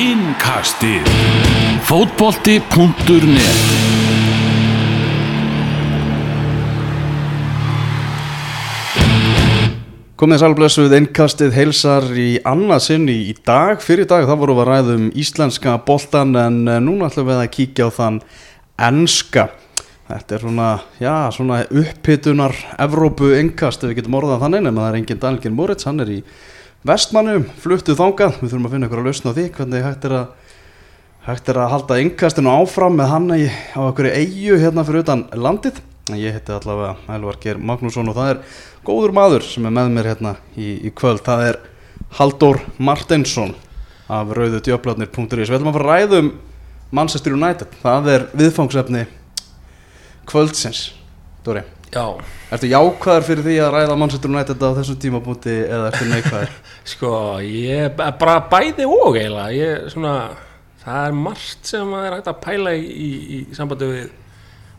Innkastið Fótbolti.net Komið sálblessuð innkastið heilsar í annað sinni í dag. Fyrir dag þá vorum við að ræðum íslenska boltan en eh, núna ætlum við að kíkja á þann enska. Þetta er svona, já, svona upphitunar Evrópu innkast ef við getum orðað þannig en það er enginn Daniel Moritz, hann er í vestmannum, fluttuð þangað. Við þurfum að finna ykkur að lausna á því hvernig hægt er að, hægt er að halda innkastinu áfram með hann í, á okkur eigu hérna fyrir utan landið. Ég heiti allavega Elvar Geir Magnússon og það er góður maður sem er með mér hérna í, í kvöld. Það er Halldór Martinsson af rauðutjöflarnir.is. Við ætlum að að ræðum Manchester United. Það er viðfangsefni kvöldsins. Dóri, Já, ertu jákvæður fyrir því að ræða Manchester United á þessum tímapunkti eða ertu neikvæður? sko, ég er bara bæði og eiginlega, ég svona, það er margt sem maður er hægt að pæla í, í, í sambandi við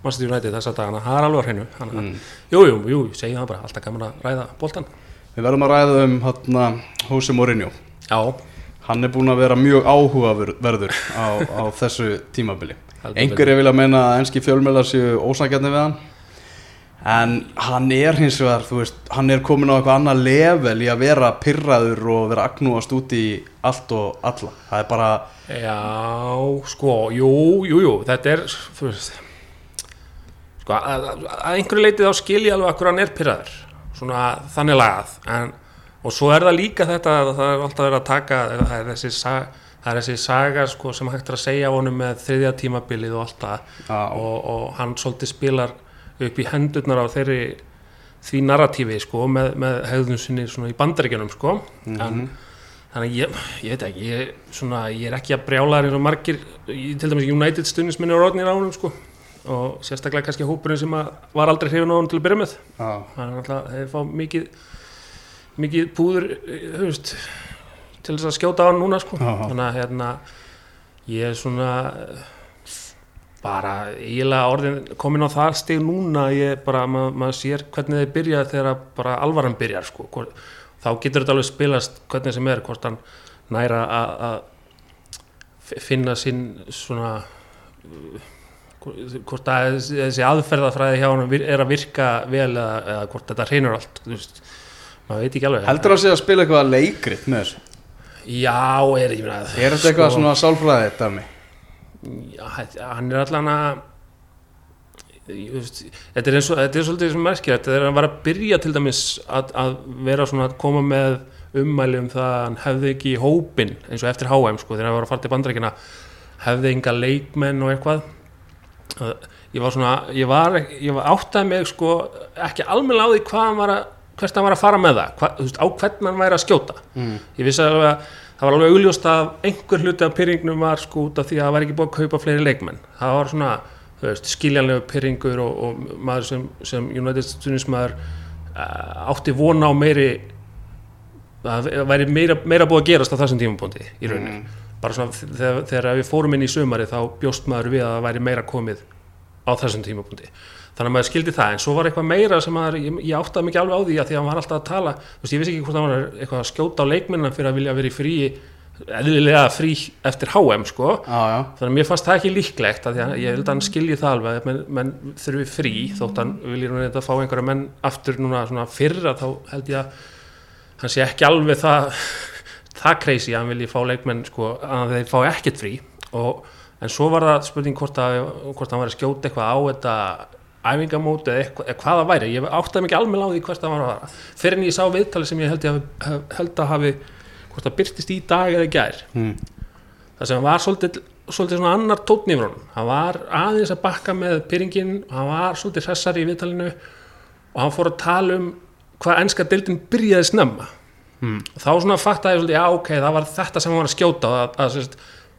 Manchester United þessa dagana, það er alveg hreinu, þannig að, jú, segi það bara, alltaf gaman að ræða boltan. Við verðum að ræða um hérna Jose Mourinho. Já, Hann er búinn að vera mjög áhugaverður á, á þessu tímabili. Einhverju vilja meina að enski fjölmjölar séu ósækjarni við hann en hann er hins vegar, veist, hann er komin á eitthvað annað level í að vera pyrraður og vera agnúast út í allt og alla. Það er bara, já, sko, jú, jú, jú, þetta er, veist, sko, að, að einhverju leitið á skilji alveg akkur hann er pyrraður, svona þannig lagað, en, og svo er það líka þetta, að það er alltaf verið að taka, það er þessi saga, það er þessi saga sko, sem hægt er að segja á honum með þriðja tímabilið og allt það. Og, og hann svolítið spilar upp í hendurnar á þeirri því narratífi sko, með, með hegðun sinni svona í bandaríkjunum sko. en þannig að ég, ég veit ekki ég, svona, ég er ekki að brjála eins og margir í, til dæmis United stundisminni og rótnir á honum sko. og sérstaklega kannski hópurinn sem að var aldrei hrifin á honum til að byrja með á, það er alltaf, þeir fá mikið mikið púður eh, þú veist, til þess að skjóta á hann núna sko. Já. þannig að hérna ég er svona bara eiginlega orðin komin á það stig núna ég bara, maður mað sér hvernig þeir byrja þegar bara alvaran byrjar sko. Þá getur þetta alveg spilast hvernig sem er, hvort hann næra að að finna sinn svona uh, hvort að þessi- aðferðafræði hjá hann er að virka vel eða, eða hvort þetta hreinur allt maður veit ekki alveg heldur hann sé að spila eitthvað leikrit með þessu? já, er ekki meina Er þetta eitthvað svona sálfræði dæmi? já, þetta- hann er allan að þetta er eins og þetta er svolítið sem merkir þetta er að vera að byrja til dæmis að, að vera svona að koma með ummæli um það að hann hefði ekki hópin eins og eftir HM sko þegar hann var að fara til bandrækina hefði enga leikmenn og eitthvað Að ég var svona ég var, ég var áttaði mig sko ekki almennilega á því hvað hann var að hvert hann var að fara með það, hva, þú veist, á hvern hann væri að skjóta Mm. ég vissi alveg að það var alveg augljóst að einhver hluti af pyrringnum var sko út af því að það var ekki búið að kaupa fleiri leikmenn. Það var svona, veist, skiljanlegu pyrringur og, og maður sem, sem United stuðnismæður uh, átti vona á meiri að það væri meira, meira búið að gerast á þessum tímapunkti í rauninni. Bara svona þegar, þegar við fórum inn í sumari þá bjóst maður við að það væri meira komið á þessum tímapunkti þannig að maður skildi það, en svo var eitthvað meira sem maður, ég, ég áttaði mikið alveg á því að því að hann var alltaf að tala, þú veist, ég vissi ekki hvort hann var eitthvað að skjóta á leikminna fyrir að vilja vera í frí eðlilega frí eftir HM sko, Já, já, þannig að mér fannst það ekki líklegt að að ég held að hann skilji það alveg að menn, menn þurfi frí þótt hann vilji nú þetta fá einhverja menn aftur núna svona fyrra þá held ég að hann sé ekki alveg það það crazy að hann vilji fá leikmenn sko, að þeir fá ekkert frí. Og, en svo var það spurning hvort, að, hvort hann var að skjóta eitthvað á þetta æfingamót eða, eitthvað, eða hvað það væri. Ég áttaði mikið alveg því hvert það var að vara fyrir en ég sá viðtali sem ég held, ég hafi, held að hafi hvort það byrtist í dag eða gær. Mm. það sem var svolítið, svolítið svona annar tótn yfir honum. Hann var aðeins að bakka með pyrringin og hann var svolítið hressar í viðtalinu og hann fór að tala um hvað ennska deildin byrjaði snemma. Mm. þá svona fattaði ég svolítið, já ok, það var þetta sem hann var að skjóta að, að, að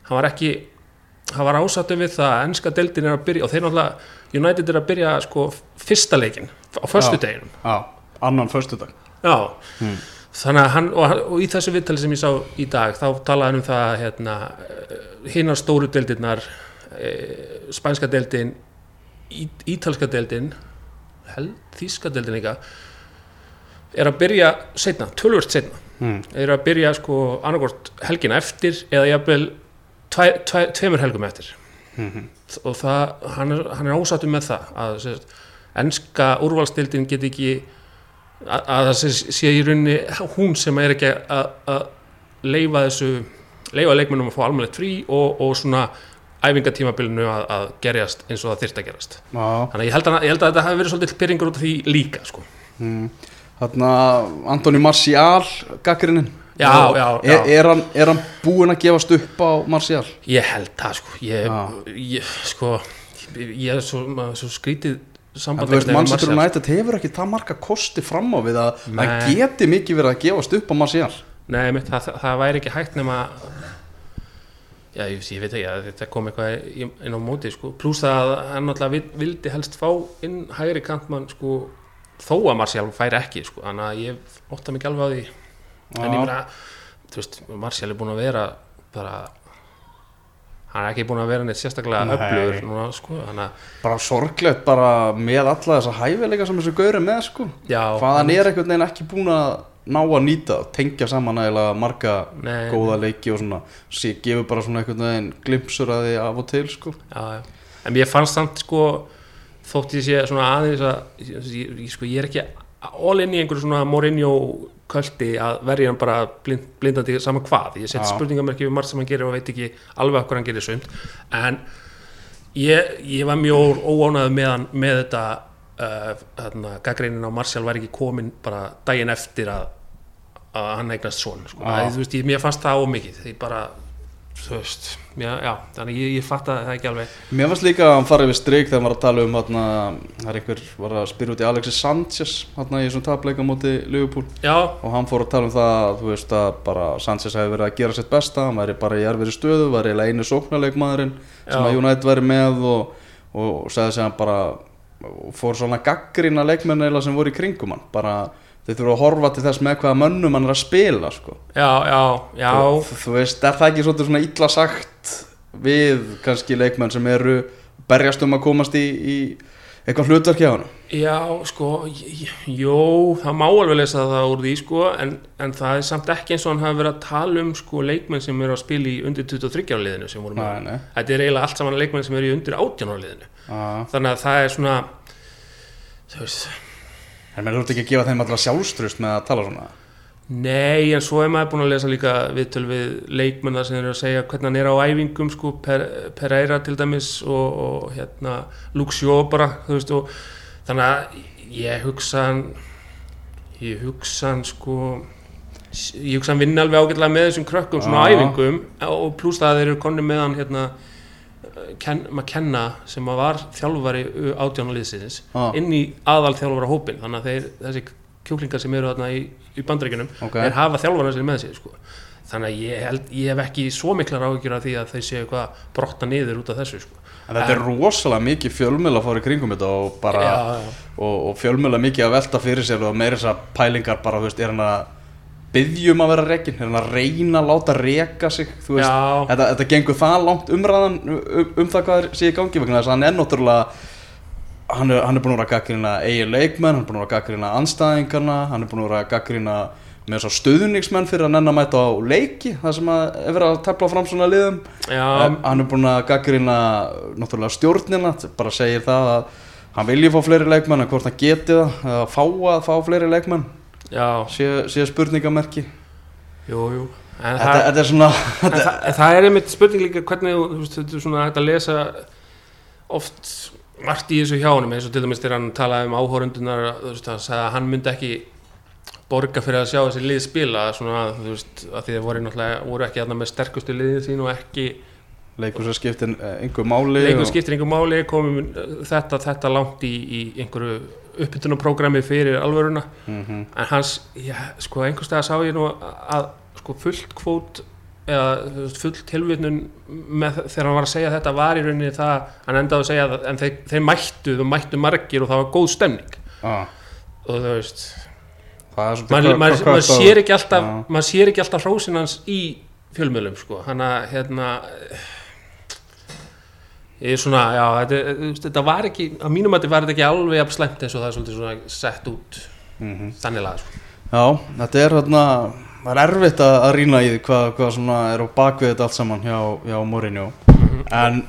hann var ekki hann var ásattu við það að ennska deildin er að byrja og þeir náttúrulega United er að byrja sko fyrsta leikin á föstu deginum já, annan. Já, þannig að hann og, og í þessu viðtali sem ég sá í dag þá talaði hann um það að hérna, hinnar stóru deildirnar e, spænska deildin ítalska deildin þíska deildin líka er að byrja setna, tölvört setna Mm. er að byrja sko annarkort helgina eftir eða jafnvel tveimur helgum eftir Mhm. og það, hann er, hann er ósattur með það að sérst, enska úrvalstildin get ekki að, að það sé, sé í rauninni hún sem er ekki að, að leifa þessu leifa leikmennum að fá almennilegt frí og, og svona æfingatímabilinu að, að gerjast eins og það þyrst að gerast Já, þannig að ég held að, ég held að þetta hafi verið svolítið pyrringur út af því líka sko. mm. Þarna Antoni Marcial gaggrinin Já, já, er, já. er, hann, er hann búinn að gefast upp á Marcial? ég held það sko ég, ég, sko, ég er svo, er svo skrítið Manchester Martial. United hefur ekki það marga kosti fram á við að það geti mikið verið að gefast upp á Marcial Nei, mitt, það, það, væri ekki hægt nema Já, ég, ég veit ekki að þetta kom eitthvað inn á móti sko. pluss að hann náttúrulega vil- vildi helst fá inn hægri kantmann sko, þó að Marcial færi ekki sko. þannig að ég ótta mikið alveg á því en ég meina þú veist, Marcial er búin að vera bara hann er ekki búin að vera neitt sérstaklega Nei. öflugur núna, sko, að bara sorglegt bara með alla þessa hæfileika sem þessu gauri með sko já, hvað hann er einhvern veginn ekki búinn að ná að nýta tengja saman eða marga Nei. góða leiki og svona sé, gefur bara svona einhvern veginn glimpsur að því af og til sko já, já. en ég fannst samt sko þótt ég sé svona aðeins að ég, sko, ég er ekki all in í einhverju svona Mourinho köldi að verja hann bara blind, blindandi saman hvað, ég set Já. spurningamerki við margt sem hann gerir og veit ekki alveg hvað hann gerir sund en ég, ég var mjög óánægð með, með þetta uh, gaggreinin á Martial var ekki komin bara daginn eftir að, að hann eignast svon sko. Þú veist, ég, mér fannst það ómikið því bara, þú veist já, já, þannig ég, ég fatt að það ekki alveg. Mér fannst líka að hann farið við strik þegar hann var að tala um það er einhver var að spyrja út í Alexis Sanchez hérna í þessum tapleika móti Liverpool. Já, og hann fór að tala um það að, þú veist að bara Sanchez hefði verið að gera sitt besta hann væri bara í erfiri stöðu, eiginlega einu sóknarleikmaðurinn sem að United væri með og, og sagði sig hann bara og fór svona gaggrina leikmenn eiginlega sem voru í kringum hann bara þeir þurfa að horfa til þess með hvaða mönnum hann er að spila sko. já, já, já þú, þú veist, er það ekki svona illa sagt við kannski leikmenn sem eru berjast um að komast í, í eitthvað hlutverk hjá hann Já, sko, jó, það má alveg lesa það úr því, sko, en, en það er samt ekki eins og hann hafi verið að tala um, sko, leikmenn sem eru að spila í undir 23 ára liðinu sem voru með. Nei. Þetta er eiginlega allt saman leikmenn sem eru í undir 18 ára liðinu. ah. Þannig að það er svona, þú veist, en mér þurfti ekki að gefa þeim alltaf sjálfstrust með að tala svona? Nei, en svo er maður búin að lesa líka viðtöl við leikmenn þar sem eru að segja hvernig hann er á æfingum, sko, per, Pereira til dæmis og, og hérna, Luxjó bara, þú veist, og þannig að ég hugsa hann ég hugsa hann sko ég hugsa hann vinna alveg ágætlega með þessum krökkum svona á æfingum og pluss það að þeir eru konni með hann hérna Ken, McKenna sem var þjálfari átjánaliðsins Já. inn í aðal þjálfara hópin þannig að þeir, þessi kjúklingar sem eru í, í bandreikinum Ok. þeir hafa þjálfara sér með sér sko. þannig að ég, held, ég hef ekki svo miklar áhyggjur af því að þeir séu eitthvað brotta niður út af þessu sko. en þetta er rosalega mikið fjölmjöla í kringum þetta og og, og fjölmjöla mikið að velta fyrir sér og meira þess að pælingar bara, þú veist, er hann að byggjum að vera er hann að reyna að láta reka sig, þú veist, þetta, þetta gengur það langt umræðan um, um það hvað sé í gangi þess að hann er náttúrulega hann er, hann er búin að vera að gaggrina eigin leikmenn, hann er búin að vera að gaggrina anstæðingarna, hann er búin að vera að gaggrina með svo stuðningsmenn fyrir að nenn að mæta á leiki, það sem að er verið að tefla fram svona liðum. Um, hann er búin að gaggrina náttúrulega stjórnina, bara segir það að hann vilji fá fleiri leikmenn en hvort hann geti það, eða fá að fá fleiri leikmenn sé spurningamerki. Jú, jú. En þetta, það, er svona en það, en það er einmitt spurning líka hvernig veist, þetta er svona að lesa oft margt í þessu hjá honum eins og til dæmis þegar hann talaði um áhórundunar hann sagði að hann myndi ekki borga fyrir að sjá þessi lið spila svona, þú veist, að því þeir voru voru ekki þarna með sterkustu liðin sín og ekki leikur sem skiptir einhver máli leikum og- skiptir einhver máli komum þetta, þetta langt í, í einhverju uppbytunarprogrammi fyrir alvöruna. Mhm. en hans, já, sko einhverstað sá ég nú að sko fullt kvót eða þú veist, full tilvitnun þegar hann var að segja þetta var í rauninni það, hann endaði að segja það en þeir, þeir mættu, þú mættu margir og það var góð stemning. Ah, og þú veist, maður mað, mað sér ekki alltaf maður sér ekki alltaf hrósin hans í fjölmiðlum sko, hann að hérna svona, já, þetta, þetta var ekki á mínum að þetta var þetta ekki alveg jafn slæmt eins og það er svolítið svona sett út Mhm. þannig laga sko. Já, þetta er hérna það er erfitt að, að rýna í hvað, hvað svona er á bakvið þetta allt saman hjá, hjá Mourinho. En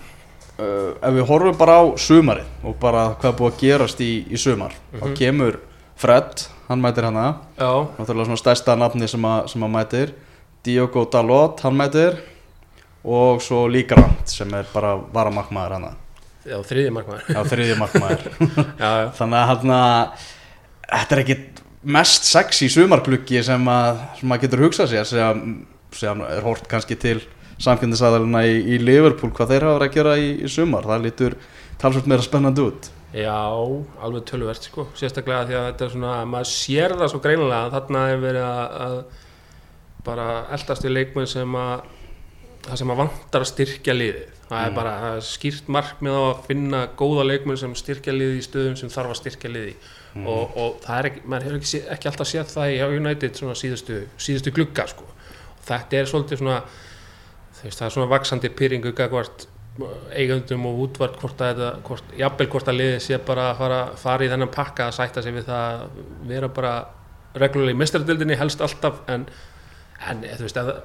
uh, ef við horfum bara á sumarið og bara hvað búið að gerast í, í sumar þá kemur Fred, hann mætir hana Já, náttúrulega svona stærsta nafni sem, að, sem að mætir. Diogo Dalot, hann mætir og svo líka Rand sem er bara varamarkmaður hana já, þriði markmaður. Á þriðji markmaður. Já, já, þannig að hann þetta er ekki mest sexy sumarklukki sem að, sem að getur hugsað sér sem, sem er hort kannski til samkynnisaðalina í, í Liverpool hvað þeir hafa verið að gera í, í sumar. Það lítur talsvöld meira spennandi út. Já, alveg töluvert sko. Sérstaklega því að þetta er svona, maður sér það svo greinilega að þarna er verið að, að bara eldast í leikmenn sem að það sem að vantar að styrkja liðið. Það er bara það er skýrt markmið á að finna góða leikmenn sem styrkja liðið í stöðum sem þarf að styrkja liðið mm. og, og það er ekki, maður hefur ekki, ekki alltaf séð það í United svona síðustu, síðustu glugga sko. Og þetta er svolítið svona veist, það er svona vaksandi pyrringu gagvart eigundum og útvart hvort að þetta, hvort, jafnvel hvort að liðið sé bara að fara, fara í þennan pakka að sætta sig við það að vera bara reglulega í mestardildinni helst alltaf en, en þú veist, að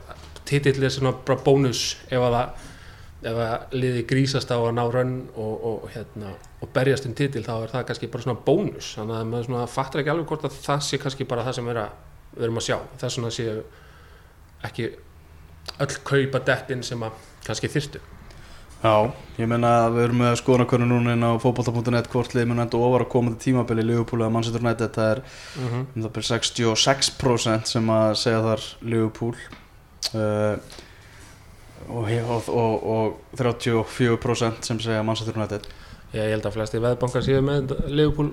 titill er svona bara bónus ef að það ef að liðið grísast á að ná rönn og, og, hérna, og berjast um titil þá er það kannski bara svona bónus. Þannig að maður svona fattar ekki alveg hvort að það sé kannski bara það sem er að, við erum að sjá. Þess vegna séu ekki öll kaupa dettin sem að kannski þyrstu Já, ég meina að við erum með skoðanakönu núna inn á fótbolta.net hvort liðið mun enda ofar að koma til tímabili. Liverpool eða Manchester United það er mm -hmm. um það byrja 66% sem að segja þar Liverpool uh, og, og, og, og 34% sem segja Manchester United. Ég held að flesti veðbankar séu með Liverpool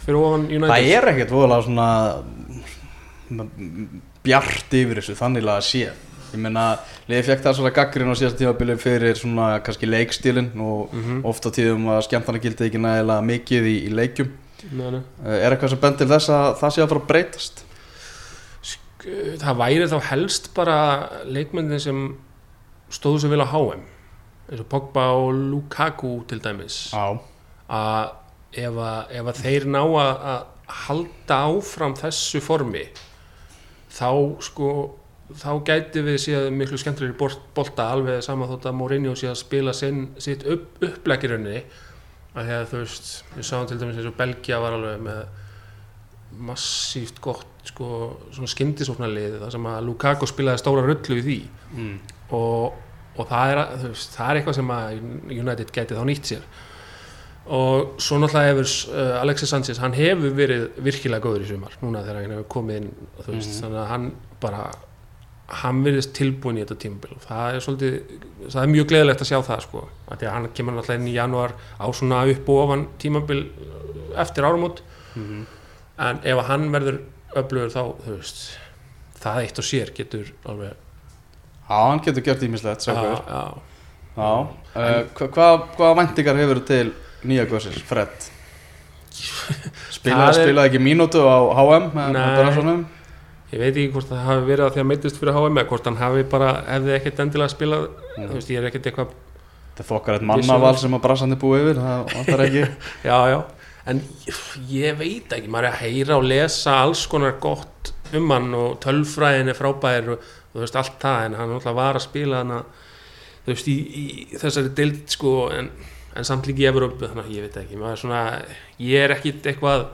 fyrir ofan United. Það er ekkert voðalega svona bjart yfir þessu þannig að sé. Ég meina, liðið fekk það svona gaggrinn á síðasta tímabili fyrir svona kannski leikstílin og Mhm. oft á tíðum að skemmtana gildi ekki nægilega mikið í, í leikjum. Nei, nei. Uh, er eitthvað sem bendir þess að það sé að fara að breytast það væri þá helst bara leikmyndin sem stóðu sem vil á HM eins og Pogba og Lukaku til dæmis. Að ef að, ef að þeir ná að, halda áfram þessu formi þá sko þá gæti við séð miklu skemmtilegri bort- bolta alveg sama þótt að Mourinho að spila sinn, sitt upp, uppleggirinni að því að þú veist við sáum til dæmis eins og Belgia var alveg með massíft gott sko, svona skyndisóknarlið þar sem að Lukaku spilaði stóra rullu í því. Mm. og, og það, er, veist, það er eitthvað sem að United gæti þá nýtt sér. Og svo náttúrulega hefur uh, Alexis Sanchez, hann hefur verið virkilega góður í sumar, núna þegar hann hefur komið inn veist, Mhm. þannig að hann bara hann verðist tilbúin í þetta tímabil. Og það er svolítið, það er mjög gleðilegt að sjá það sko, að því að hann kemur náttúrulega inn í janúar á svona upp og ofan tímabil uh, eftir áramót. Mm en ef hann verður öflugur þá, þú veist það eitt og sér getur alveg Já, hann getur gert ímislegt já, já, Já, uh, hva, hvað, hvaða væntingar hefur til nýja góðsir, Fred? Spilaði, Það spilaði ekki mínútu á HM Nei. Ég veit ekki hvort það hafi verið að því að meittist fyrir HM eða hvort hann hafi bara, hefði ekkert endilega spilað Mm. þú veist, ég er ekkert eitthvað er fokkar eitt mannaval sem að Brassandi búið yfir, það vantar ekki já, já, en ég veit ekki, maður er að heyra og lesa alls konar gott um hann og tölfræðin er frábær og þú veist allt það, en hann var að spila hann þú veist, í, í þessari dild sko, en, en samt líka í Evrópu, þannig að ég veit ekki maður er svona, ég er ekkit eitthvað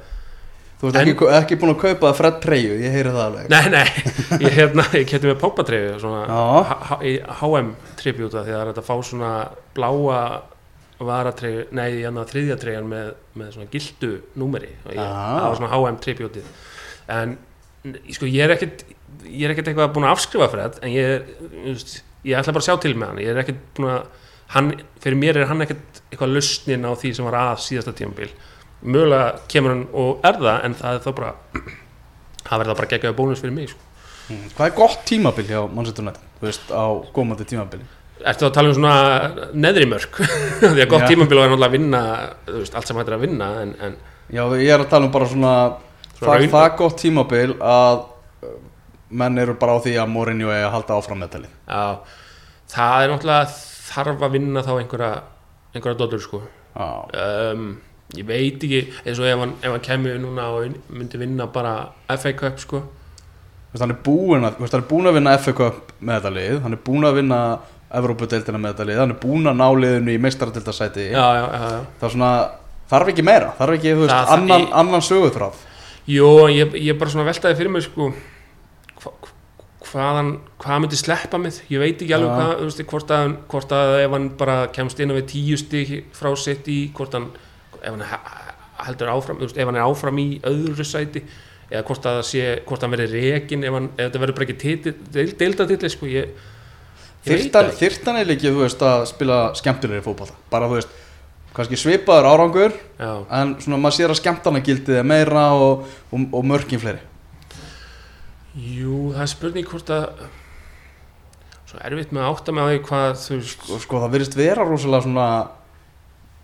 Þú ert En- ekki, ekki búin að kaupa Fred Treyju, ég heyri það alveg Nei, nei, ég, hérna, ég kætti með Pogba-treyju svona Já. H- H- í HM-tribjúta því að það er að fá svona bláa varatreyju, nei, hérna þriðja treyjan með, með svona gildu númeri Já. það var svona HM-tribjútið en sko, ég er ekkert ég er ekkert eitthvað búin að afskrifa fyrir þetta en ég, er, veist, ég ætla bara að sjá til með hann ég er ekkert búin að hann, fyrir mér er hann ekkert eitthvað lausnin á því sem var að síðasta tímabil mögulega kemur hann og er það en það er þá bara það verður bara geggjaði bónus fyrir mig sko. Mm, Hvað er gott tímabil hjá United, þú veist, á komandi tímabili? Ertu að tala um svona neðri mörk? Því að gott Já. tímabil er náttúrulega að vinna þú veist, allt sem hættir að vinna en, en Já, ég er að tala um bara svona, Svona það, það gott tímabil að uh, menn eru bara á því að Mourinho er að halda áfram með talið já, það er náttúrulega þarf að vinna þá einhverja einhverja dóttur sko. Um, ég veit ekki eins og ef hann, ef hann kemur núna og myndi vinna bara FA Cup sko. Búinn að, hann er búinn að vinna FA Cup með þetta lið, hann er búinn að vinna Evrópudeildina með þetta lið, hann er búinn að ná liðinu í já. það er svona, þarf ekki meira þarf ekki, þú veist, Það- annan, ég- annan sögutráð Jó, ég, ég bara svona veltaði fyrir mig sko hva, hvaðan, hvað myndi sleppa mig? Ég veit ekki alveg hvað, þú veist, hvort að, hvort að ef hann bara kemst inn við tíu stig frá sitt í, hvort hann ef hann he- heldur áfram, þú veist, ef hann er áfram í öðru sæti eða hvort að það sé, hvort hann verið rekin ef, ef þetta verður bara ekki titill, deildatitli sko, ég, þyrftan er ekki, þú veist, að spila skemmtilegri fótbolta, bara þú veist kannski svipaður árangur Já, en svona maður sér að skemmtana gildið er meira og, og, og mörkin fleiri. Jú, það er spurning hvort að svo erfitt með að átta með því hvað þú og sko það virðist vera rosalega svona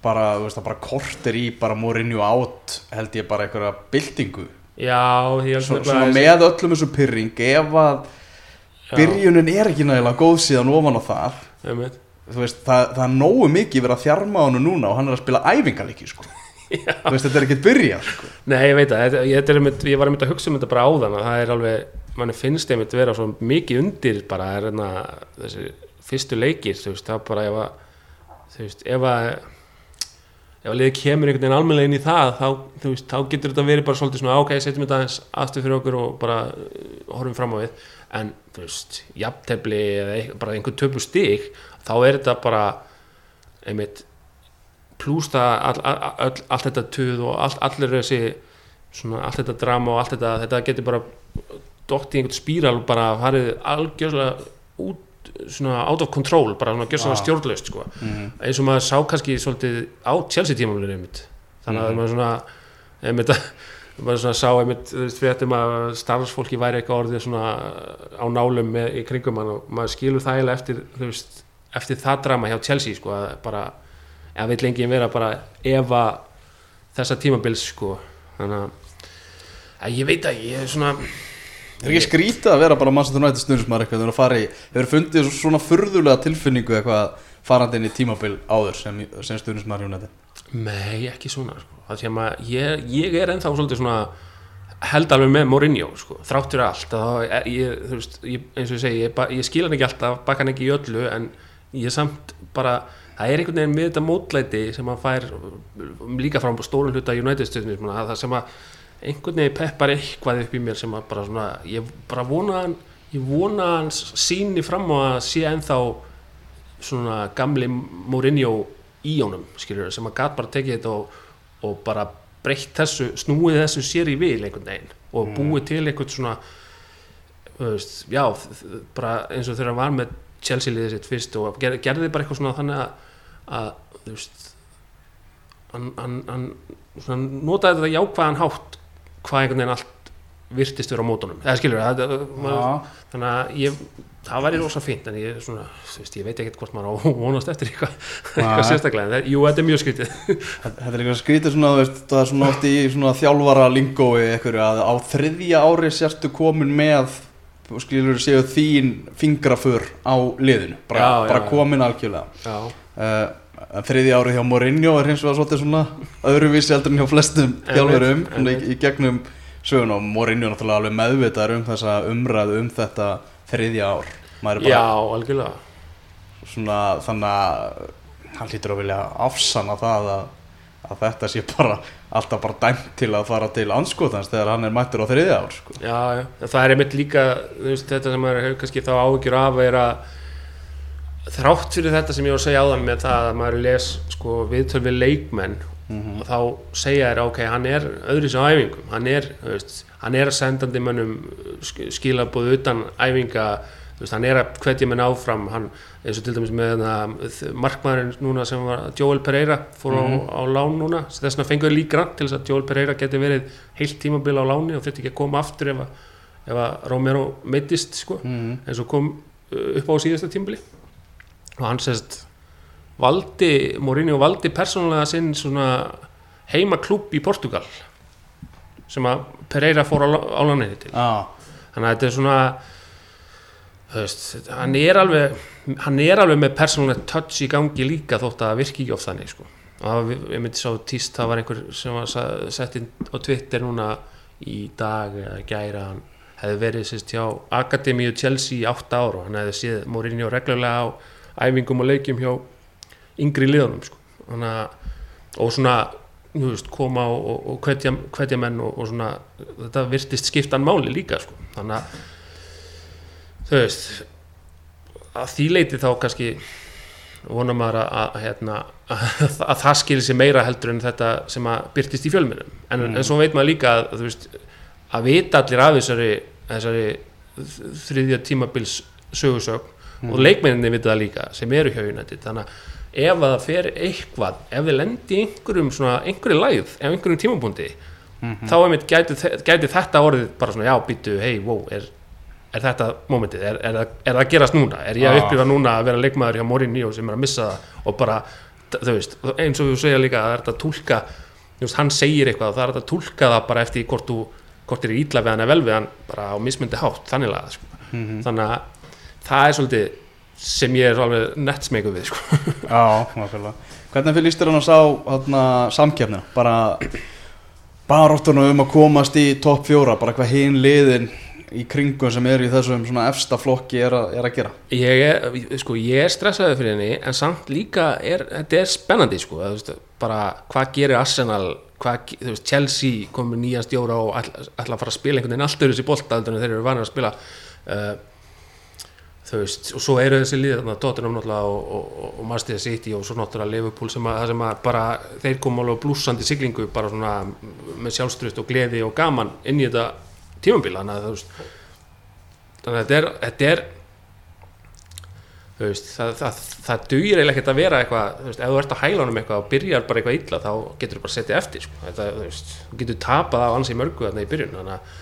bara, þú veist, það bara kortir í bara Mourinho átt held ég bara einhverja byltingu. Já, Svo, nefnilega svona að með öllum þessu pyrring ef að byrjunin er ekki nægilega góð síðan ofan á það. Veist, það, það er nógu mikið verið að þjarma á hann núna og hann er að spila æfingalíki sko. veist, þetta er ekkert byrjað sko. Nei, ég veit þetta- ég, einmitt, ég var einmitt að hugsa um þetta bara áðan að það er alveg, manni finnst einmitt vera svo mikið undir bara er hérna þessi fyrstu leikir, þú veist, það bara ef að, þú veist, ef að ef að liðið kemur einhvern veginn almennilega inn í það, þá, þú veist, þá getur þetta verið bara svolítið svona, ok, setjum þetta aðeins aftur fyrir okkur og bara horfum fram á við en, þú veist, jafntefli eða bara einhvern töpu stig þá er þetta bara einmitt plúst að all, all, all, allt þetta tuð og all, allir þessi svona allt þetta drama og allt þetta þetta getur bara dótt í einhvern spíral og bara farið algjörlega út svona out of control bara svona gjörst svona Já. stjórnlaust sko mm. eins og maður sá kannski svolítið á Chelsea einmitt þannig að Mhm. maður svona einmitt maður svona sá einmitt þú veist fréttum að starfsfólki væri eitthvað orðið svona á nálum með, í kringum hann og maður skilur þægilega eftir þú veist eftir það drama hjá Chelsea sko að bara eða vill lengi vera bara efa þessa tímabils sko. Þannig að að ég veit að ég er svona Það er ekki skrítið að vera bara Manchester United snurðismar eitthvað þegar fara í, hefur fundið svona furðulega tilfinningu eitthvað farandi inn í tímabil áður sem, sem snurðismar United Nei, ekki svona sko. Að ég, ég er ennþá svolítið svona held alveg með Mourinho sko. þráttur allt að þá, ég, veist, ég, eins og ég segi, ég, ég skil hann ekki alltaf bakka hann ekki í öllu en ég samt bara það er einhvern veginn með þetta mótlæti sem hann fær um, líka frá stórun hluta United stjórnum, það sem að einhvern veginn peppar eitthvað upp í mér sem að bara svona, ég bara vona að hann ég vona að hann síni fram á að sé ennþá svona gamli Mourinho í honum skilur, sem að gat bara tekið þetta og, og bara breytt þessu snúið þessu sér í vil einhvern veginn og Mm. búið til einhvern svona veist, já, bara eins og þegar hann var með Chelsea liðið sitt fyrst og ger, gerði bara eitthvað svona þannig að, að veist hann, hann, hann notaði þetta jákvæðan hátt hvað einhvern veginn allt virtist vera á mótunum. Eða skilur það, þannig að ég það væri rosa fínt en ég, svona, veist, ég veit ekkert hvort maður á vonast eftir eitthvað, eitthvað sérstaklega það, jú, þetta er mjög skytið Þetta er eitthvað skrítið svona, veist, það er svona oft í svona þjálfara lingói eitthvað að á þriðja ári sértu komin með, skilur séu þín fingraför á liðinu, bara, Já, bara já. komin algjörlega. já, Uh, þriðja árið hjá Mourinho er hins vegar svona öðruvísi heldur en hjá flestum svona í, í gegnum sögun og Mourinho er náttúrulega alveg meðvitaður um þessa umræðu um þetta þriðja ár. Er já, bara algjörlega svona þannig að hann hlýtur að vilja afsanna það að, að þetta sé bara alltaf bara dæmt til að fara til anskotans þegar hann er mættur á þriðja ár sko. já, já, það er einmitt líka veist, þetta sem maður hefur kannski þá áhyggjur af er að þrátt fyrir þetta sem ég var að segja áðan með það að maður les sko, viðtöl við leikmenn mm og þá segja þér ok, hann er öðru sem æfingum, hann er, veist, hann er að sendandi mönnum skilabóð utan æfinga, veist, hann er að hvetja menn áfram, hann eins og til dæmis með þarna, markmaðurinn núna sem var Joel Pereira, fór á, Mhm. á lán núna, þess vegna fengur líka til þess að Joel Pereira geti verið heilt tímabil á láni og þurfti ekki að koma aftur ef að, ef að Romero meittist sko. -hmm. eins og kom uh, upp á síðasta tímbili og hann sérst valdi, Mourinho valdi persónulega sinn svona heima klúb í Portugal sem að Pereira fór á, láninni til ah, þannig að þetta er svona veist, hann er alveg hann er alveg með persónulegt touch í gangi líka þótt að virki ekki oft þannig sko. og ég myndi sá tíst það var einhver sem var sett inn á Twitter núna í dag eða gæra hann hefði verið sérst hjá Akademíu Chelsea í 8 ára og hann hefði séð Mourinho reglulega á æfingum og leikjum hjá yngri liðunum sko. að og svona veist, koma og, og, og hvetja, hvetja menn og, og svona þetta virtist skiptan máli líka sko. þannig að þú veist að því leiti þá kannski vonar maður að, að, hérna, að, að það skilir sér meira heldur en þetta sem að byrtist í fjölmennum en, Mm. en svo veit maður líka að veist að vita allir af þessari, þessari þriðja tímabils sögursögn og leikmenninni vita það líka sem eru hjá United þannig að ef að það fer eitthvað ef þið lendi í einhverjum svona, einhverju læð, ef einhverjum tímapunkti þá einmitt gæti, gæti þetta orðið bara svona já, býtu, hei, wow, er, er þetta momentið, er, er, er það að gerast núna er ég að Ah. upplifa núna að vera leikmaður hjá Mourinho sem er að missa það og bara, þú veist, eins og þú segja líka að það er að veist, hann segir eitthvað og það er að túlka það bara eftir hvort þú hvort er ítla við hann eða vel við hann bara á mismundi hátt, þannig laga sko. þannig að það er svolítið sem ég er alveg nett smegu við sko. Já, nákvæmlega Hvernig fyrir lístir hann að sá hana, samkefnina? Bara baráttunum um að komast í topp fjóra bara hvað hinn liðin í kringum sem eru í þessum svona efsta flokki er, að- er að gera ég er, sko, ég er stressaði fyrir henni en samt líka er, þetta er spennandi sko, að, veist, bara hvað gerir Arsenal hvað, þú veist, Chelsea komur nýjan stjóra og ætla, ætla að fara að spila einhvern veginn allt öðru sér heldur en þeir eru vanir að spila uh, þú veist, og svo eru þessi lið þarna, Tottenham náttúrulega og, og, og, Manchester City og svo náttúrulega Liverpool sem að, sem að bara þeir koma alveg blúsandi siglingu bara svona með sjálfstrust og gleði og gaman inn í þetta tímambil þannig að þú veist þannig að þetta er, þetta er þú veist, það, það, það dugir eiginlega ekkert að vera eitthvað, þú veist, ef þú ert að hæla honum eitthvað og byrjar bara eitthvað illa, þá getur þú bara setið eftir, sko, þetta, þú veist, þú getur tapað á ansi mörgu þarna í byrjun, þannig að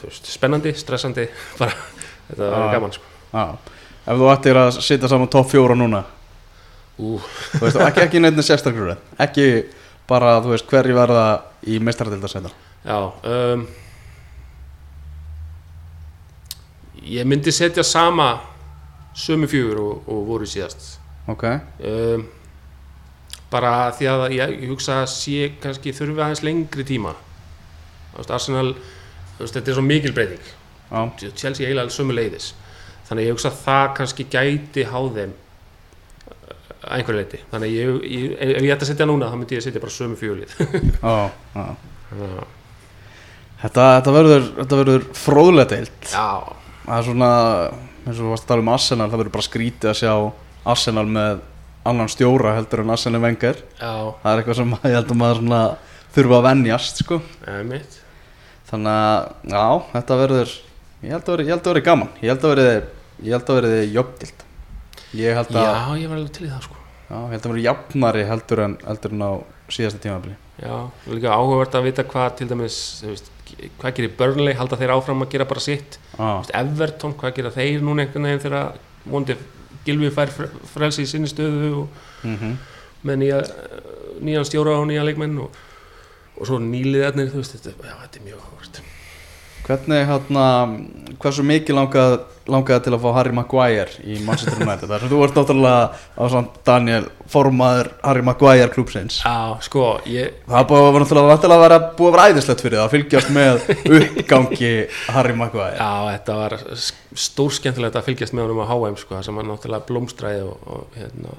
þú veist, spennandi, stressandi bara, þetta verður gaman, sko ef þú ættir að sitja saman topp fjóra núna. Ú, þú veist, ekki, ekki neitt sérstakur ekki bara, þú veist, hverju verða í mestaradildasæta já um, ég myndi setja sama sömu fjögur og, og voru síðast. Ok, um, bara því að ég, ég hugsa að sé kannski þurfi aðeins lengri tíma. Þú veist, Arsenal þú veist, þetta er svo mikil breyting. Já, Chelsea eiginlega sömu leiðis þannig ég hugsa að það kannski gæti háð þeim uh, að einhverju leiti þannig ég, ég, ef ég ætti að setja núna þá myndi ég að setja bara sömu fjólið Þetta, þetta verður, verður fróðlega deilt. Já, Það er svona, eins og þú varst að tala um Arsenal það verður bara skrítið að sjá Arsenal með annan stjóra heldur en Arsenal Wenger. Já, það er eitthvað sem ég held að maður svona þurfa að venjast sko. þannig að, já, þetta verður ég held að verði gaman. Ég held að verði, ég held að verði jöfnild ég held að, já, ég var alveg til í það sko. Já, ég held að verði jafnari heldur en, heldur en á síðasta tímabili. Já, líka áhugavert að vita hvað til dæmis, veist, hvað gerir Burnley? Halda þeir áfram að gera bara sitt? Veist, Everton, hvað gera þeir núna einhvern veginn þegar vondi Gilvi fær fr- frelsi í sinni stöðu og mm með nýja, nýjan stjóra og nýja leikmenn og, og svo nýliðarnir, þú veist, þetta, já, þetta er mjög áhugavert hvernig hérna hversu mikið langaði, langaði til að fá Harry Maguire í Manchester United? Þar sem þú ert náttúrulega á samt Daniel formaður Harry Maguire klúpsins Já, sko, ég, Það búið náttúrulega að vera búið að vera æðislegt fyrir það að fylgjast með uppgangi Harry Maguire. Já, þetta var stór skemmtilegt að fylgjast með honum á HM, sko, það sem hann náttúrulega blómstræði og, og hérna,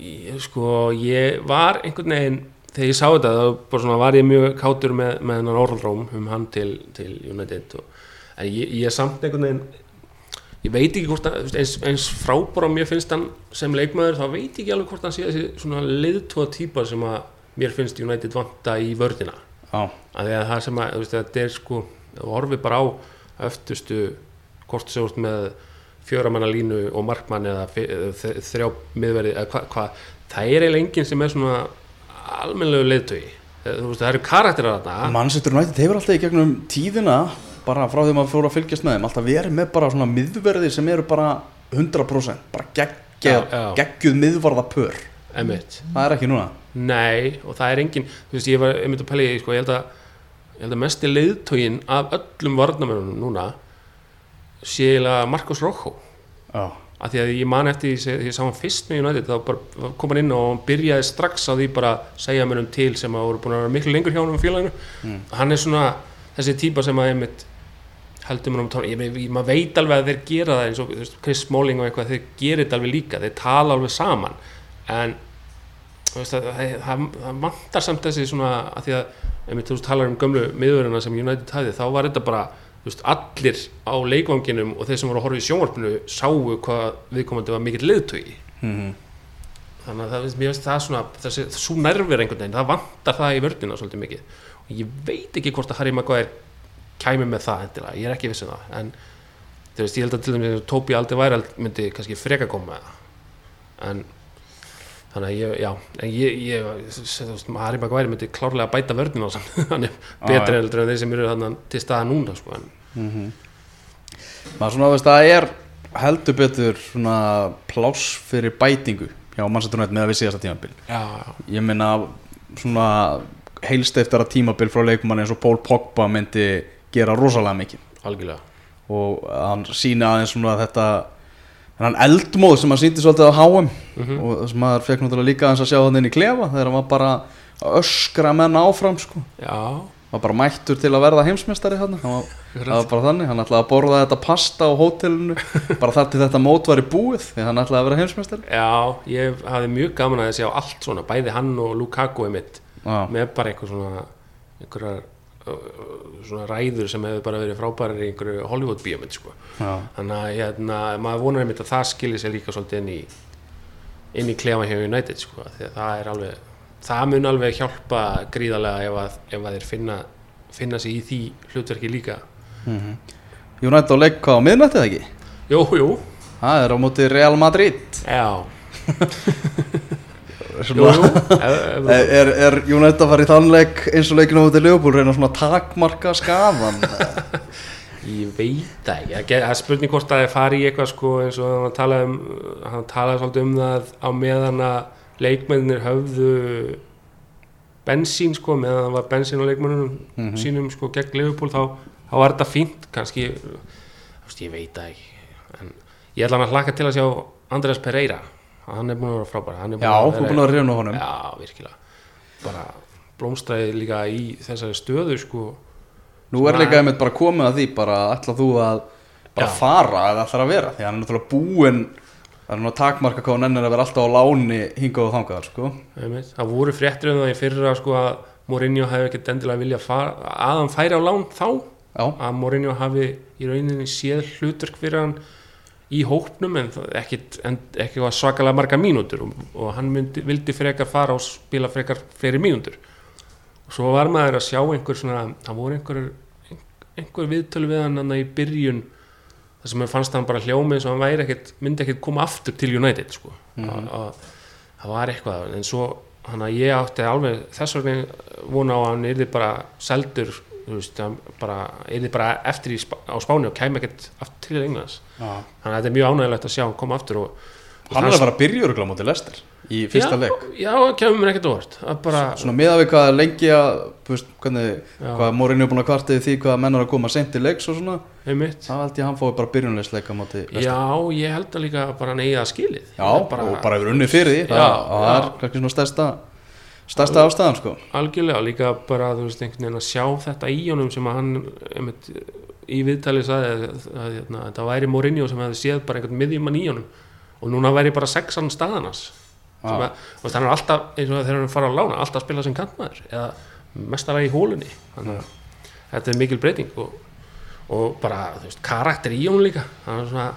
ég, sko, ég var einhvern veginn, þegar ég sá þetta, þá bara svona var ég mjög kátur með, með hennan orðalróm um hann til, til United og, en ég, ég er samt einhvern veginn ég veit ekki hvort að, eins, eins frábár á mér finnst hann sem leikmaður þá veit ég ekki alveg hvort hann sé þessi svona leiðtóa típa sem að mér finnst United vanta í vördina Já, að það sem að, veist, þetta er sko þú horfið bara á öftustu hvort þú ert með fjöramanna línu og markmann eða þrjá miðverði eða hvað, hva, það er eiginlega enginn sem er svona almennlegu leiðtögi þú veist, það eru karakterar þarna. Manchester United hefur alltaf í gegnum tíðina bara frá því maður fór að fylgjast með þeim alltaf verið með bara svona miðverði sem eru bara 100% bara já. geggjuð miðvarða pör emitt, það er ekki núna. Nei og það er enginn, þú veist, ég var einmitt að pæla í sko, ég held að ég held að mesti leiðtögin af öllum varnamennunum núna sé eiginlega Marcos Rojo. Já, að því að ég man eftir því ég sá hann fyrst með United þá bara kom hann inn og hann byrjaði strax á því bara að segja mér um til sem að voru búin að vera miklu lengur hjá hann um félaginu Mm. hann er svona þessi típa sem að einmitt heldur maður um tónleika, ég, ég, ég, maður veit alveg að þeir gera það eins og veist, Chris Smalling og eitthvað, þeir gerir þetta alveg líka, þeir tala alveg saman en veist, það, það, það, það vantar samt þessi svona að því að, ef veist, talar um gömlu miðurina sem United hæði, þá var þetta bara veist, allir á leikvanginum og þeir sem voru að horfa í sjónvarpinu sáu hvað viðkomandi var mikill liðtögi Mhm. þannig að það, finnst það svona þessi, svo nervir einhvern veginn, það vantar það í vördina svolítið mikið. Og ég veit ekki hvort að Harry Maguire kæmi með það endilega, ég er ekki viss um það. En veist, ég held að til dæmis Tóbi aldrei væri myndi kannski freka koma með það. En þannig að ég, já, en ég, ég Harry Maguire myndi klárlega bæta vördina á samt, hann er Já, betri já. heldur en þeir sem eru þarna til staða núna sko, en, Mhm. maður svona veist að það er heldur betur svona pláss fyrir bætingu hjá mannsættunætt með að við síðasta tímabil. Já, ég meina svona heilst eftir að tímabil frá leikumann eins og Pól Pogba myndi gera rosalega mikið. Algjörlega. Og hann sína aðeins svona þetta hann eldmóð sem hann síndi svolítið á HM Mhm. og það sem maður fekk náttúrulega líka að sjá hann inn í klefa þegar hann var bara öskra menn áfram sko. Já, var bara mættur til að verða heimsmeistari hann var, var bara þannig, hann ætlaði að borða þetta pasta á hótelinu bara þar til þetta mót var í búið því hann ætlaði að vera heimsmeistari. Já, ég hafði mjög gaman að sjá allt svona, bæði hann og Lukaku einmitt. Já, með bara einhver svona einhverjar svona ræður sem hefur bara verið frábærar í einhverju Hollywood bíómynd sko. þannig að hérna, maður vonar einmitt að það skilir sér líka svolítið inn í inn í klefa hjá United sko, það er alveg það mun alveg hjálpa gríðarlega ef að, ef að þeir finna finna sig í því hlutverki líka mhm. United á hvað á miðnættið ekki? jú, jú, Það er á móti Real Madrid já jú, jú. er, er United að fara í þann leik eins og leikinu á móti Leopold reyna svona takmarka skadan Ég veit ekki, það er spurning hvort að það fari í eitthvað sko eins og hann talaði um, hann talaði svolítið um það á meðan að leikmennir höfðu bensín sko meðan það var bensín á leikmennunum Mhm. sínum sko gegn Liverpool þá, þá var þetta fínt kannski, ég veit ekki. En ég ætla hann að hlaka til að sjá Andreas Pereira, hann er búin að vera frábær hann er Já, þú er búin að reyna honum. Já, virkilega. Bara blómstræði líka í þessari stöðu sko. Nú er líka einmitt bara komið að því bara ætla þú að bara Já. fara eða ætlar að vera? Því hann er náttúrulega búinn það er að takmarka hvað hann ennir að vera alltaf á láni hingað og þangað sko. Einmitt. Það voru fréttir um það í fyrra sko að Mourinho hefði ekkert endilega vilja fara, að hann færi á lán þá. Já, að Mourinho hafi í rauninni séð hlutverk fyrir hann í hópnum en en, ekki svakalega marga mínútur og, og hann myndi, vildi frekar fara og spila frekar fleiri mínútur og svo var maður að sjá einhver svona, það voru einhver einhver viðtölu við hann í byrjun þar sem fannst hann bara hljómið eins og hann væri ekkit, myndi ekkit koma aftur til United sko. Mhm. að, að, það var eitthvað en svo hann að ég átti alveg þess vegna vona á að hann yrði bara seldur þú veist, hann bara yrði bara eftir í, Sp- á Spáni og kæmi ekkert aftur til Englands. Já. þannig að þetta er mjög ánægilegt að sjá hann koma aftur og, og Hann er að fara að byrja öruglega mútið Lester í fyrsta já, leik. já, kemur mér ekkert bara, Svona miða við hvað lengi að hvað Morinni er búin að kvarta yfir því hvað menn er að koma sent í leiks og svona. Einmitt. Þá held ég að hann fóði bara byrjunleisleika mútið Lester já, ég held að líka bara neyja að skilið. Já, Það er bara, og bara hefur unnið fyrir því. Já, það, það er kannski svona stærsta stærsta ástæðan sko. Algjörlega, líka bara þú veist einhvern veginn að sjá þetta í honum sem að hann einmitt, í viðtali sagði að, að, að, að, að það væri Mourinho sem hefði séð bara einhvern miðjumann í honum. Og núna væri bara sexan staðanas að, þú veist, hann er alltaf eins og þegar hann fara á lána, alltaf að spila sem kantmaður eða mestara í hólunni. Þannig að þetta er mikil breyting og, og bara, þú veist, karakter í honum líka. Er svona,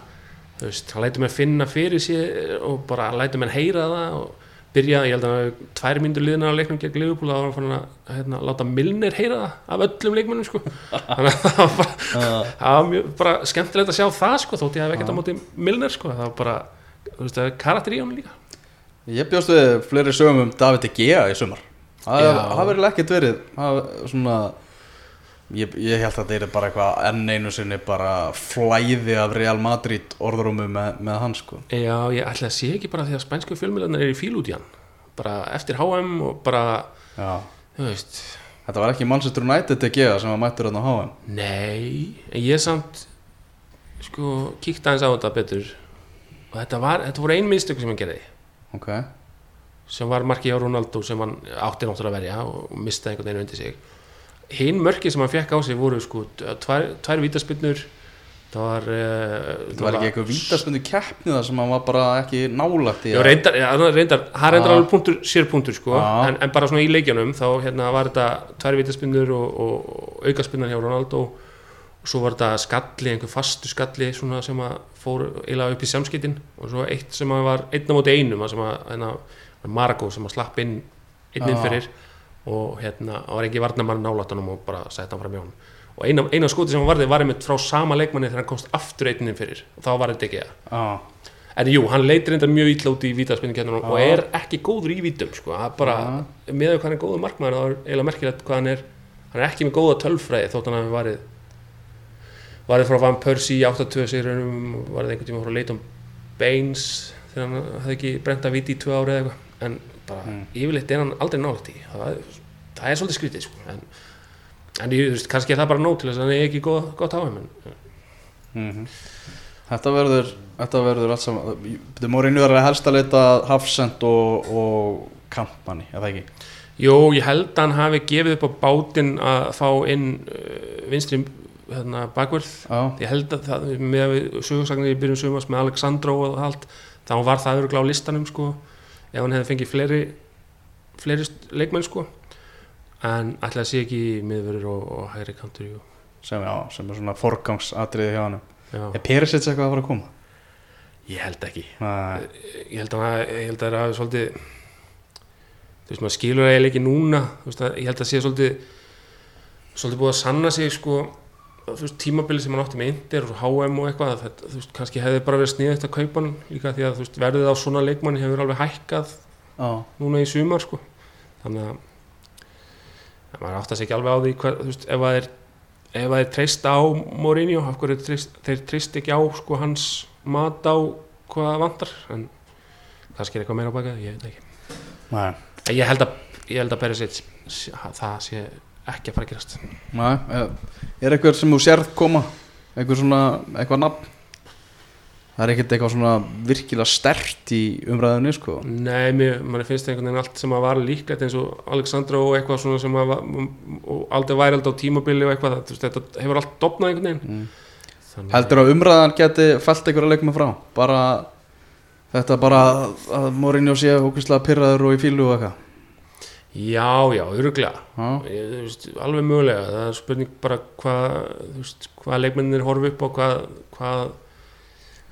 þú veist, hann lætur mér finna fyrir sér og bara lætur mér heyra það og byrja, ég held að hann hafi tvær myndur liðna á leiknum gegn Liverpool þá var fann að hérna, láta Milner heyra það af öllum leikmennum sko. þannig að það var bara, það var mjög bara skemmtilegt að sjá það sko, þótt ég hef ekkert á móti Milner sko, það var bara, þú veist, það er karakter í honum líka. Ég bjóst við fleiri sögum um David De Gea í sumar. Það það verður ekkert verið það, svona, ég, ég held að þetta er bara eitthvað enn einu sinni bara flæði af Real Madrid orðrúmu með, með hans sko. Já, ég ætla að sé ekki bara því að spænsku fjölmjölarnir er í fíl út í hann. Bara eftir HM og bara Já. þú veist, Þetta var ekki Manchester United De Gea sem var mættur þarna á HM nei en ég samt sko, kíkta aðeins á þetta betur. Og þetta, var, þetta voru ein minnstök sem hann gerði. Ok, sem var markið á Ronaldo sem hann átti náttúrulega að verja og mistaði einhvern veginn undir sig hinn mörki sem hann fekk á sig voru sko tvær, tvær vítaspinnur það var uh, Það var ekki eitthvað vítaspunni keppni það sem hann var bara ekki nálægt í Já, reyndar, hann reyndar, hann reyndar alveg punktur, sér punktur sko, en, en bara svona í leikjanum þá hérna var þetta tvær vítaspinnur og, og, og aukaspinnan hjá Ronaldo og svo var þetta skalli, einhver fastu skalli svona sem að fór eiginlega upp í samskiptin og svo eitt sem að var einn á móti einum að sem að hérna, Margo sem að slapp inn inn inn Já. fyrir og hérna, það var ekki varnamann nálatanum og bara sett hann fram hjá hann og eina, eina skoti sem hann varði var einmitt frá sama leikmanni þegar hann komst aftur einn inn fyrir. Og þá var þetta ekki það. Já, En jú, hann leitir enda mjög illa út í vítaspinningettunum og Já. er ekki góður í vítum sko. Bara, með hvað hann er góður markmaður þá er eiginlega merkilegt hvað hann er. Hann er ekki með góða tölfræði þótt hann hafi varið varið frá Van Persie í 8-2 sigurunum varið einhvern tíma frá Leighton Baines þegar hann hafði ekki brent að víti í tvö ári eða eitthvað. En bara Mm. yfirleitt er hann aldrei nálægt í það það er svolítið skrítið sko. en, en ég, veist, kannski er það bara nóg til þess að hann er ekki góð, gott á þeim en Mhm. Þetta verður Þetta verður allt saman Þetta Mourinho er að helst að leita Hafsend og, og Kampmanni, er það ekki? Jú, ég held að hann hafi gefið upp á bátinn að fá inn uh, vinstri hérna, bakvörð Já, ég held að það, með sögursagnir í byrjun sumast með Alexandro og allt þá var það öruglega á listanum sko ef hann hefði fengið fleiri fleiri leikmenn sko. En að sé ekki miðverður og, og hægri kantur sem, sem er svona forgangsatriði hjá hann Er Perisic eitthvað að fara að koma? ég held ekki. Nei, ég held að það hafi svolítið þú veist maður skilur eiginlega ekki núna. Veist, ég held að sé svolítið svolítið búið að sanna sig sko þú veist tímabili sem hann átti með Inter og HM og eitthvað það, þú veist kannski hefði bara verið sniðið að kaupa hann líka því að þú veist verðið á svona leikmanni hefur alveg hækkað já, núna í sumar sko. Þannig að að maður segja ekki alveg á því hver, þú veist ef að þeir ef að þeir treysta á Mourinho af hverju treyst, þeir treyst ekki á sko hans mat á hvað vantar en kannski er eitthvað meira á baka ég veit ekki. Nei, ég held að, ég held að Perisic það sé ekki að fara að gerast nei Er, er eitthvað sem þú sérð koma? Eitthvað svona, eitthvað nafn? Það er ekkert eitthvað svona virkilega stert í umræðunni, sko Nei, mér, mann finnst einhvern veginn allt sem að var líklegt eins og Alexandra og eitthvað svona sem að og aldrei væri aldrei á tímabili og eitthvað, þetta hefur allt dopnað einhvern veginn mm. Heldur að umræðan geti fælt einhverja leikma frá? Bara þetta bara að Mourinho sé ókvæslega pyrraður og í fílu og eitthvað Já, já, öruglega alveg mögulega. Það er spurning bara hvað hvað leikmennir horfi upp á hvað, hvað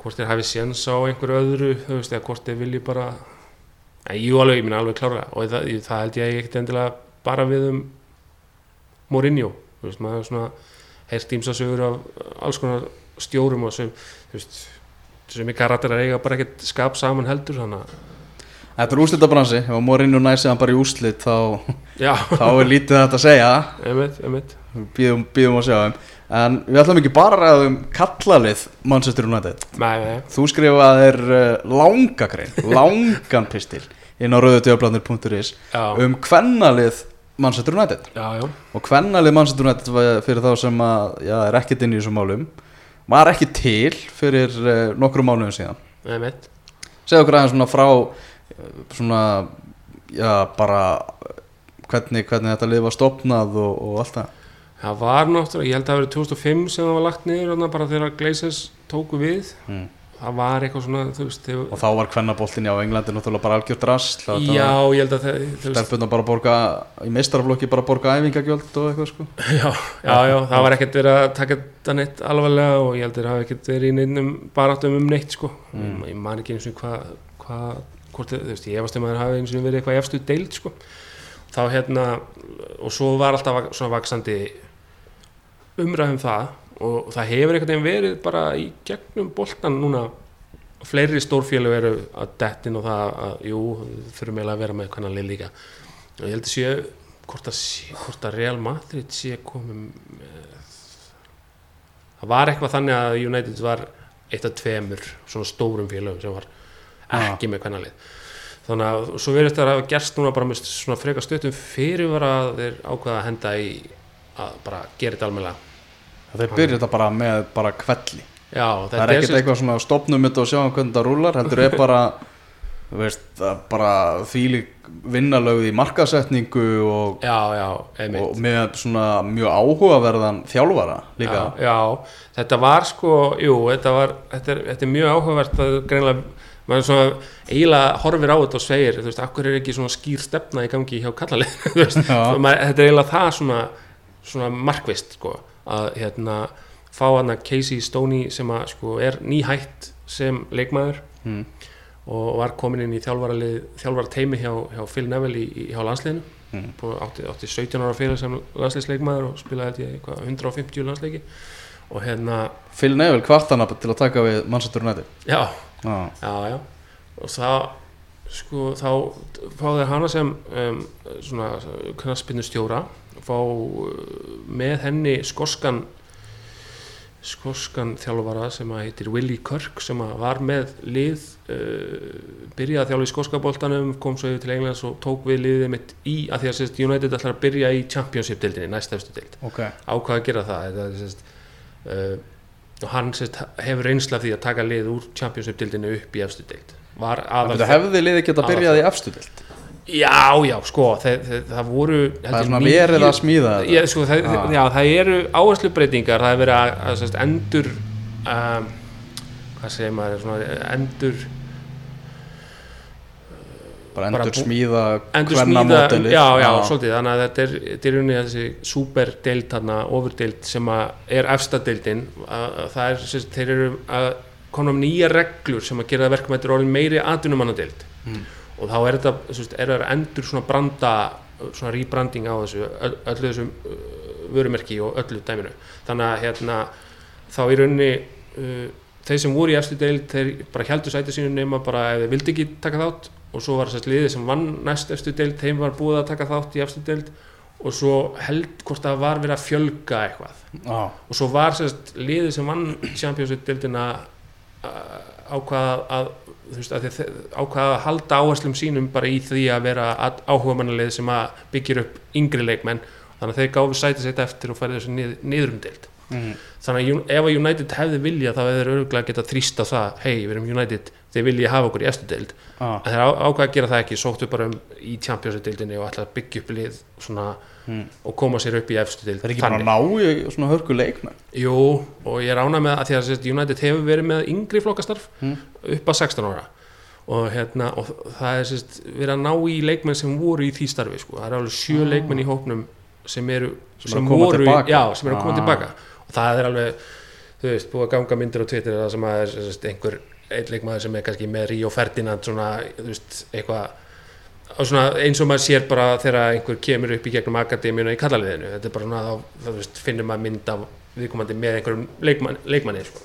hvort þeir hafi séns á einhverju öðru veist, eða hvort þeir vilji bara en jú alveg, ég minna alveg klára og það, ég- það held ég ekkert endilega bara við um Mourinho. Veist, maður er svona heyrt ímsasögur af alls konar stjórum og sem, þú veist sem í karakter að eiga bara ekkert skap saman heldur þannig að, Þetta er úrslitabransi, ef Mourinho næsi hann bara í úrslit þá, þá er lítið þetta að segja. Einmitt, einmitt. Býðum, býðum að sjá þeim En við ætlum ekki bara að ræða um kallalið Manchester United. Nei, nei, Þú skrifaðir uh, langa grein, langan pistil inn á rauðutöfblandir.is já, um kvennalið Manchester United. Já, já. Og kvennalið Manchester United fyrir þá sem að, já, er ekkert inn í þessum málum var ekki til fyrir uh, nokkrum mánuðum síðan. Segja okkur aðeins svona frá eh, svona, já, bara hvernig, hvernig þetta lið var stopnað og, og allt það Það var náttúrulega, ég held að það verið 2005 sem það var lagt niður bara þegar Glazers tóku við mm. það var eitthvað svona, veist þegar, og þá var kvennaboltin á Englandi náttúrulega bara algjört rast Já, ég held að það stelpunna bara að borga í meistaraflokki bara að borga æfingagjöld og eitthvað sko já, já, já, það var ekkert verið að taka þetta neitt alvarlega og ég held að það hafi ekkert verið í neinnum baráttum um neitt sko Mm. ég man ekki eins og hvað hva, hvort, þú veist, ég efast um að það hafi eins og verið eitthvað efstu deild sko. Þá hérna, og svo var alltaf svona vaksandi umræðum það og það hefur einhvern veginn verið bara í gegnum boltan núna. Fleiri stórfélög eru að dettin og það að, jú, þurfum eiginlega að vera með hvernig lið líka. Og ég held að sé hvort að, hvort að Real Madrid sé komið með það var eitthvað þannig að United var eitt af tveimur svona stórum félögum sem var ekki með hvernig lið þannig að svo verður þetta að gerst núna bara með svona freka stöttum fyrir var að þeir ákveða að henda í að bara gera þetta almennilega. Þeir byrja þetta bara með bara kvelli já, það er ekkert eitthvað svona stopnum þetta og sjá hvernig þetta rúlar heldur er bara veist, það bara þvílík vinnalögð í markasetningu og, já, já, og með svona mjög áhugaverðan þjálfara líka. Já, já, þetta var sko jú, þetta var, þetta er, þetta er mjög áhugavert að greinlega, maður svona eiginlega horfir á þetta og segir, þú veist, akkur er ekki svona skýr stefna í gangi hjá kallalið þú veist, maður, þetta er eiginlega það svona svona markvist sko, að hérna fá hann að Casey Stoney sem að sko er nýhætt sem leikmaður mm. og var komin inn í þjálfara teimi hjá, hjá Phil Neville í, í, hjá landsliðinu. Mm. Átti, átti 17 ára fyrir sem landsliðsleikmaður og spilaði eitthvað 150 landsleiki. Og hérna, Phil Neville kvartana til að taka við Manchester United. Já, Já, já, og það sko, þá fá þeir hana sem um, svona knaspinu stjóra fá uh, með henni skoskan skoskan þjálfara sem að heitir Willie Kirk sem að var með lið uh, byrjaði að þjálfa í skoskaboltanum kom svo yfir til Englands og tók við liðið mitt í að því að sérst, United ætlar að byrja í Championship-dildinni, næstefstu dild ok. Ákvað að gera það? Þetta, er sérst, uh, og hann sérst, hefur reynsla því að taka lið úr Championship-dildinni upp í efstu dild hefði liðið geta byrjað í efstu dild já, já, sko það, það, það voru Það er svona verið að smíða já, sko, það, Ah. já, það eru áherslu breytingar það er verið að, að sérst, endur um, hvað segir maður svona, endur bara endur smíða endur smíða, módelið. Já, já, svolítið. Þannig að þetta er, þetta er unni þessi superdeild þarna, overdeild sem að er efstadeildin að, að það er, sérst, þeir eru að koma um nýja reglur sem að gera verkum þetta er orðin meiri atvinnumannadeild. Mm. og þá er þetta, sérst, er það endur svona branda, svona rebranding á þessu, öll, öllu þessum uh, vörumerki og öllu dæminu. Þannig að hérna, þá í rauninni uh, þeir sem voru í efstu deild þeir bara heldur sætið sínu nema bara ef þeir vildi ekki taka þátt og svo var þess liðið sem vann næst efstu deild þeim var búið að taka þátt í efstu deild. Og svo held hvort það var verið að fjölga eitthvað. Já, og svo var sérst liðið sem vann Champions-deildina ákvað að þú veist, að þið, ákvað að halda áherslum sínum bara í því að vera áhuga mannalið sem að byggir upp yngri leikmenn. Þannig að þeir gáfi sætið sitt eftir og færið þessu nið, niður um deild. Mm. þannig að ef að United hefði vilja þá hefði þeir örgulega geta þrýst á það hei, við erum United, þeir vilja hafa okkur í eftir deild en þeir á- ákvað að gera það ekki, sóttu bara um í Champions-deildinni og ætla að byggja upp lið svona, mm. og koma sér upp í eftir deild Það er ekki bara að ná í svona hörku leikmenn Jú, og ég rána með að því að United hefur verið með yngri flokkastarf Mm. upp að 16 ára og, hérna, og það er sérst, verið að ná í leikmenn sem voru í því starfi sko. það er alveg sjö Ah. leikmenn í hópnum sem eru Sem koma voru, tilbaka. já, sem eru að koma Ah. tilbaka og það er alveg þú veist, búið að ganga myndir á Twitter það sem að er einhver einn leikmaður sem er kannski með Ríó Ferdinand svona, þú veist, eitthvað og svona eins og maður sér bara þegar einhver kemur upp í gegnum akademíuna í kallaliðinu þetta er bara svona, þá, þá veist, finnur maður mynd af viðkomandi með einhverjum leikmann, leikmanni sko.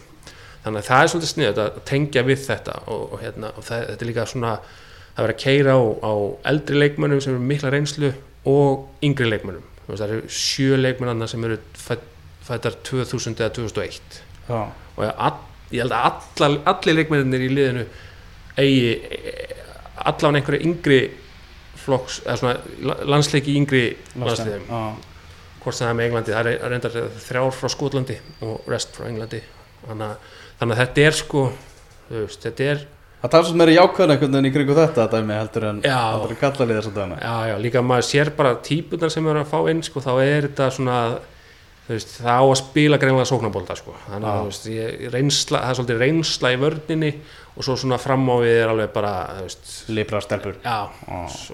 þannig að það er svolítið sniðut að tengja við þetta og, og, hérna, og það, þetta er líka svona það verður að keira á, á eldri leikmönnum sem eru mikla reynslu og yngri veist, það eru sjö leikmennarna sem eru fætt, fættar 2000 eða 2001 Já, og all, ég held að alla, allir leikmennir í liðinu eigi allan einhverju yngri flokks, eða svona la- landsleiki yngri landsliðum, Já, hvort sem það er með Englandi það er reyndar þrjár frá Skotlandi og rest frá Englandi. Þannig að, þannig að þetta er sko veist, þetta er, Það talsast meira jákvæðan einhvern veginn í kringu þetta dæmi heldur en dæmi. Já já, líka maður sér bara típunar sem eru að fá inn sko, þá er þetta svona veist, það á að spila greinlega sóknabólta sko. þannig að veist, ég, reynsla, það er svolítið reynsla í vörninni og svo svona fram á við er alveg bara Libra stelpur.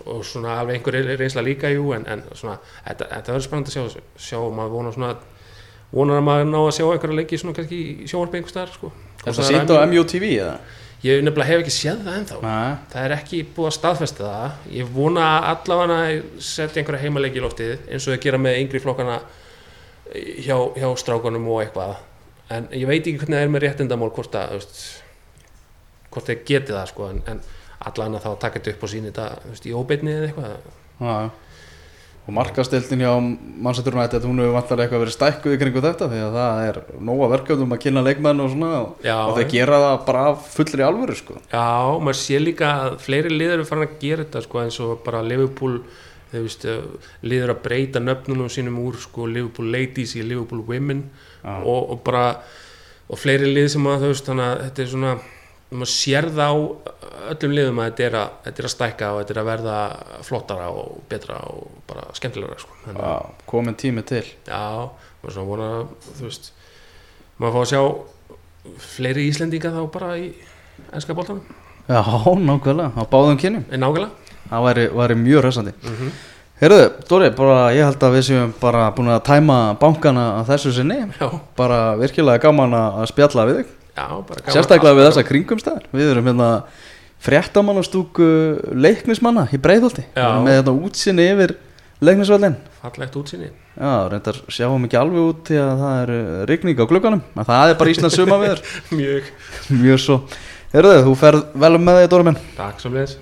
Og svona alveg einhver reynsla líka jú, en, en svona, þetta, þetta verður spennandi að sjá, sjá. Maður vonar svona vonar að maður ná að sjá einhverja leiki svona kannski í sjónvarpi einhver staðar sko. Er það sínt á MUTV eða? ég nefnilega hef ekki séð það ennþá. Nei, það er ekki búið að staðfesta það. Ég vona allavega að setja einhverja heimaleiki í loftið eins og þau gera með yngri flokkana hjá, hjá strákunum og eitthvað. En ég veit ekki hvernig það er með réttindamál hvort að veist, hvort þeir geti það sko, en, en allavega þá taka þetta upp og sína þetta veist, í óbeinni eða eitthvað. Já Og markastildin hjá Manchester United hún hefur vantar eitthvað verið stækkuð í kringu þetta því að það er nóga verkefnum að kynna leikmenn og svona Já, og þeir gera það bara fullri alvöru sko. Já, maður sé líka að fleiri liður eru farin að gera þetta sko, eins og bara Liverpool liður að breyta nöfnunum sínum úr sko, Liverpool Ladies í Liverpool Women Já. og, og bara og fleiri lið sem að veist þannig að þetta er svona maður sér það á öllum liðum að þetta er að, þetta er að stækka og þetta er að verða flottara og betra og bara skemmtilegra sko. Að- Já, komin tími til já, maður svona vona þú veist, maður fá að sjá fleiri Íslendinga þá bara í enska boltanum, Já, nákvæmlega, á báðum kynum nákvæmlega Það væri, væri mjög hressandi. Mm Heyrðu, Dóri, bara ég held að við séum bara búin að tæma bankana þessu sinni. Já, bara virkilega gaman að spjalla við þig. Já, sérstaklega við þessa kringumstæðar við erum hérna fréttamannastúku leiknismanna í erum með þetta útsinni yfir leiknisvöldin fallegt útsinni já, reyndar sjáum ekki alveg út því að það er rigning á glugganum en það er bara Íslands suma við mjög, mjög svo. Heyrðu, þú ferð vel með þig Dóri minn. Takk sem leðis